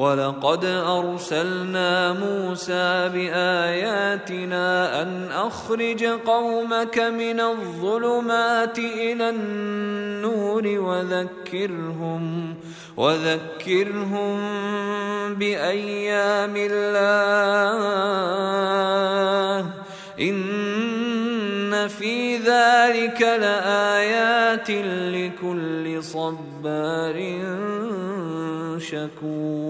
ولقد أرسلنا موسى بآياتنا أن أخرج قومك من الظلمات إلى النور وذكرهم وذكرهم بأيام الله. إن في ذلك لآيات لكل صبار شكور.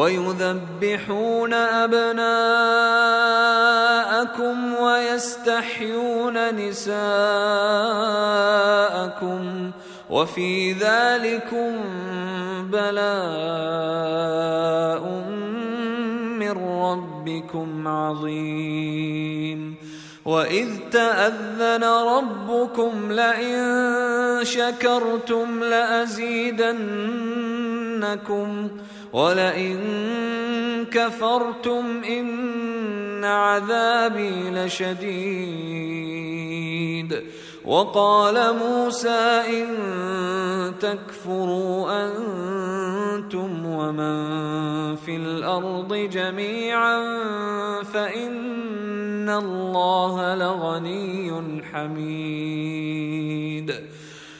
ويذبحون أبناءكم ويستحيون نساءكم وفي ذلكم بلاء من ربكم عظيم. وإذ تأذن ربكم لئن شكرتم لأزيدنكم ۖ ولئن كفرتم إن عذابي لشديد. وقال موسى إن تكفروا أنتم ومن في الأرض جميعا فإن الله لغني حميد.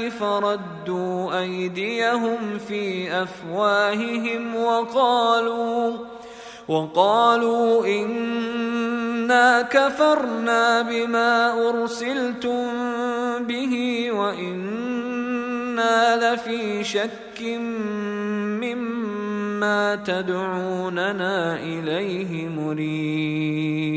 فردوا أيديهم في أفواههم وقالوا وقالوا إنا كفرنا بما أرسلتم به وإنا لفي شك مما تدعوننا إليه مريب.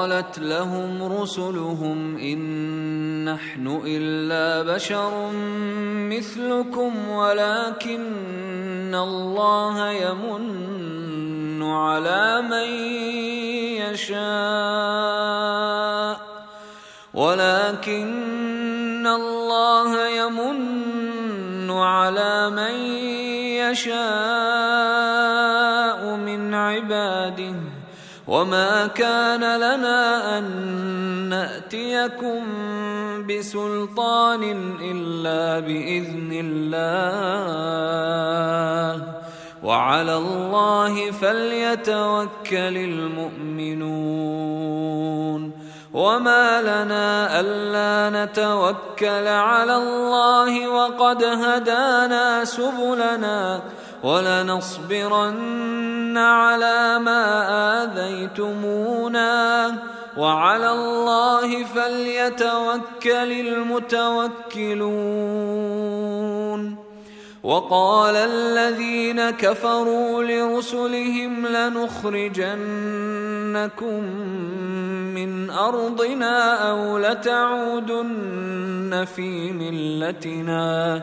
قالت لهم رسلهم إن نحن إلا بشر مثلكم ولكن الله يمن على من يشاء ولكن الله يمن على من يشاء من عباده وما كان لنا ان ناتيكم بسلطان الا باذن الله وعلى الله فليتوكل المؤمنون وما لنا الا نتوكل على الله وقد هدانا سبلنا ولنصبرن على ما آذيتمونا. وعلى الله فليتوكل المتوكلون. وقال الذين كفروا لرسلهم لنخرجنكم من أرضنا أو لتعودن في ملتنا.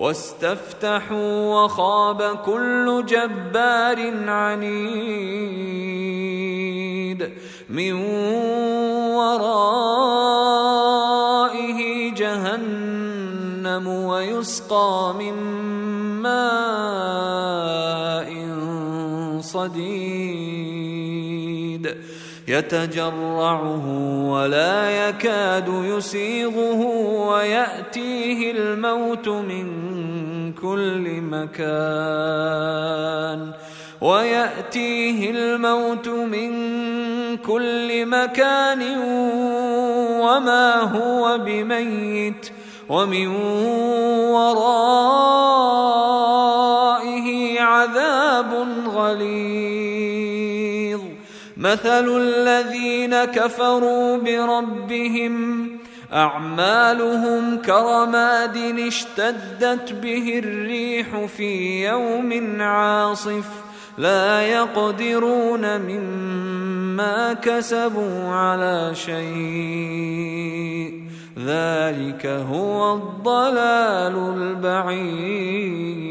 واستفتحوا وخاب كل جبار عنيد من ورائه جهنم ويسقى من ماء صديد. يتجرعه ولا يكاد يسيغه ويأتيه الموت من كل مكان ويأتيه الموت من كل مكان وما هو بميت ومن ورائه عذاب غليظ. مثل الذين كفروا بربهم أعمالهم كرماد اشتدت به الريح في يوم عاصف. لا يقدرون مما كسبوا على شيء. ذلك هو الضلال البعيد.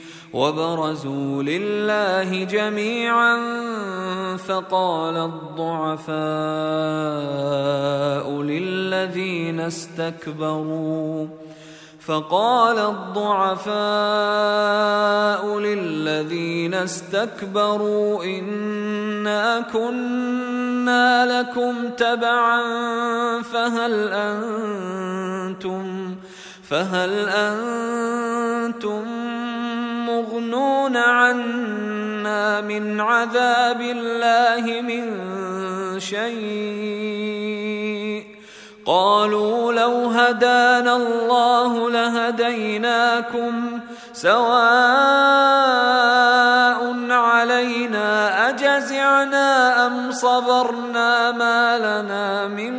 وبرزوا لله جميعا فقال الضعفاء للذين استكبروا فقال الضعفاء للذين استكبروا إنا كنا لكم تبعا فهل أنتم فهل أنتم مغنون عنا من عذاب الله من شيء. قالوا لو هدانا الله لهديناكم سواء علينا أجزعنا أم صبرنا ما لنا من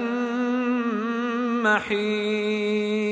محيص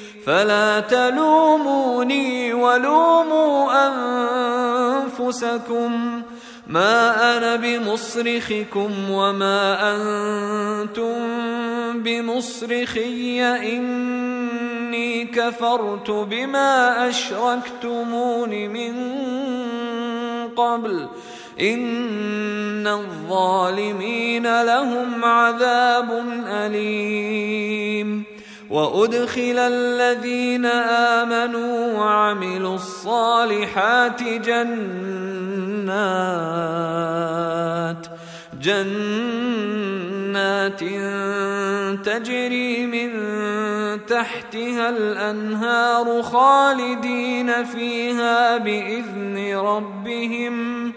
فلا تلوموني ولوموا أنفسكم ما أنا بمصرخكم وما أنتم بمصرخي إني كفرت بما أشركتمون من قبل إن الظالمين لهم عذاب أليم وأدخل الذين آمنوا وعملوا الصالحات جنات جنات تجري من تحتها الأنهار خالدين فيها بإذن ربهم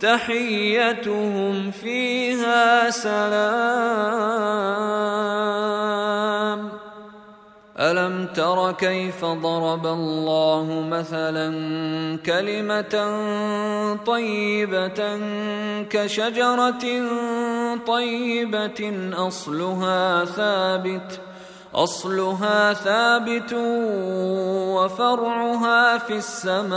تحيتهم فيها سلام. ألم تر كيف ضرب الله مثلا كلمة طيبة كشجرة طيبة أصلها ثابت أصلها ثابت وفرعها في السماء.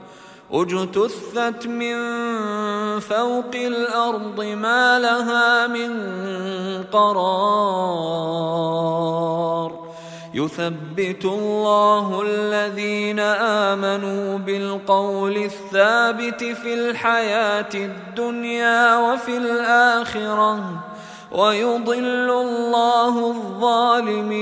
أجتثت من فوق الأرض ما لها من قرار. يثبت الله الذين آمنوا بالقول الثابت في الحياة الدنيا وفي الآخرة ويضل الله الظالمين.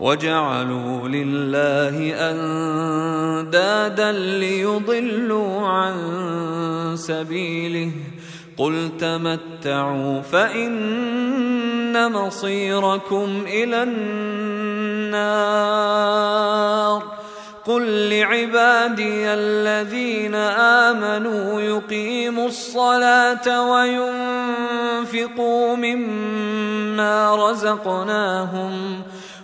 وجعلوا لله أندادا ليضلوا عن سبيله. قل تمتعوا فإن مصيركم إلى النار. قل لعبادي الذين آمنوا يقيموا الصلاة وينفقوا مما رزقناهم.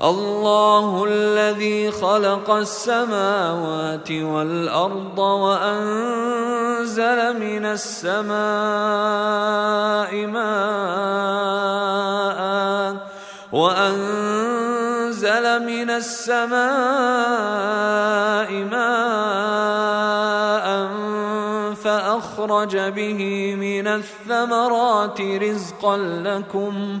الله الذي خلق السماوات والأرض وأنزل من السماء ماء وأنزل من السماء ماء فأخرج به من الثمرات رزقا لكم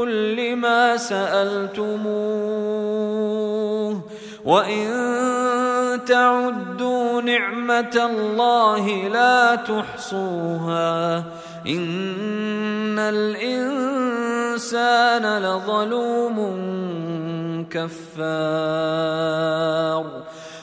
كل ما سألتموه وإن تعدوا نعمة الله لا تحصوها إن الإنسان لظلوم كفار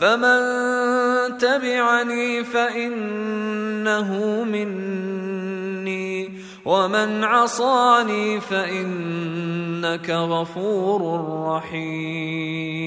فمن تبعني فانه مني ومن عصاني فانك غفور رحيم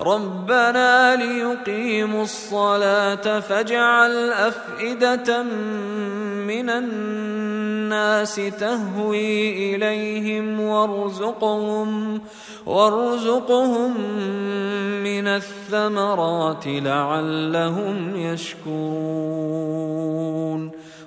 ربنا ليقيموا الصلاة فاجعل أفئدة من الناس تهوي إليهم وارزقهم وارزقهم من الثمرات لعلهم يشكرون.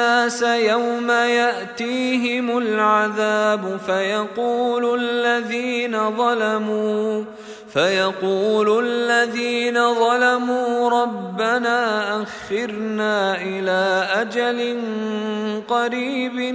الناس يوم يأتيهم العذاب فيقول الذين ظلموا فيقول الذين ظلموا ربنا أخرنا إلى أجل قريب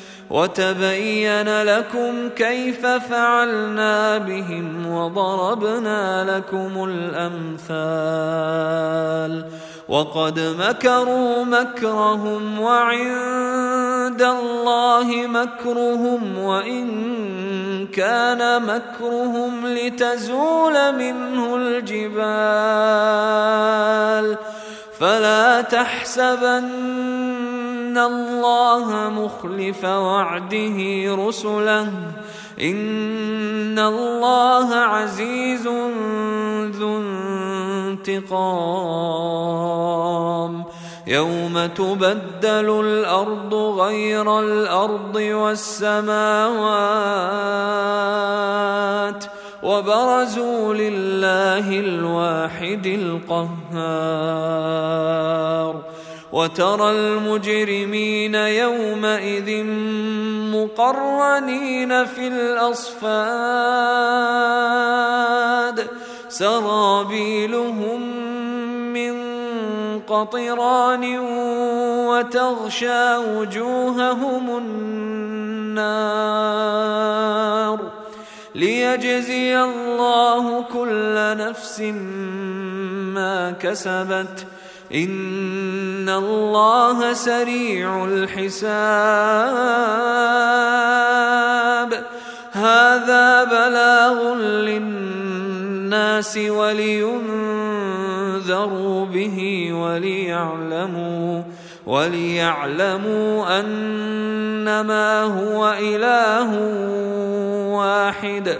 وتبين لكم كيف فعلنا بهم وضربنا لكم الأمثال وقد مكروا مكرهم وعند الله مكرهم وإن كان مكرهم لتزول منه الجبال فلا تحسبن الله مخلف وعده رسله. إن الله عزيز ذو انتقام. يوم تبدل الأرض غير الأرض والسماوات. وبرزوا لله الواحد القهار. وترى المجرمين يومئذ مقرنين في الأصفاد. سرابيلهم من قطران وتغشى وجوههم النار. ليجزي الله كل نفس ما كسبت. إن الله سريع الحساب. هذا بلاغ للناس ولينذروا به وليعلموا وليعلموا أنما هو إله واحد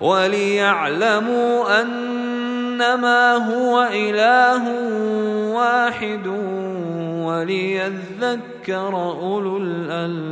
وليعلموا أنما هو إله واحد وليذكر أولو الألباب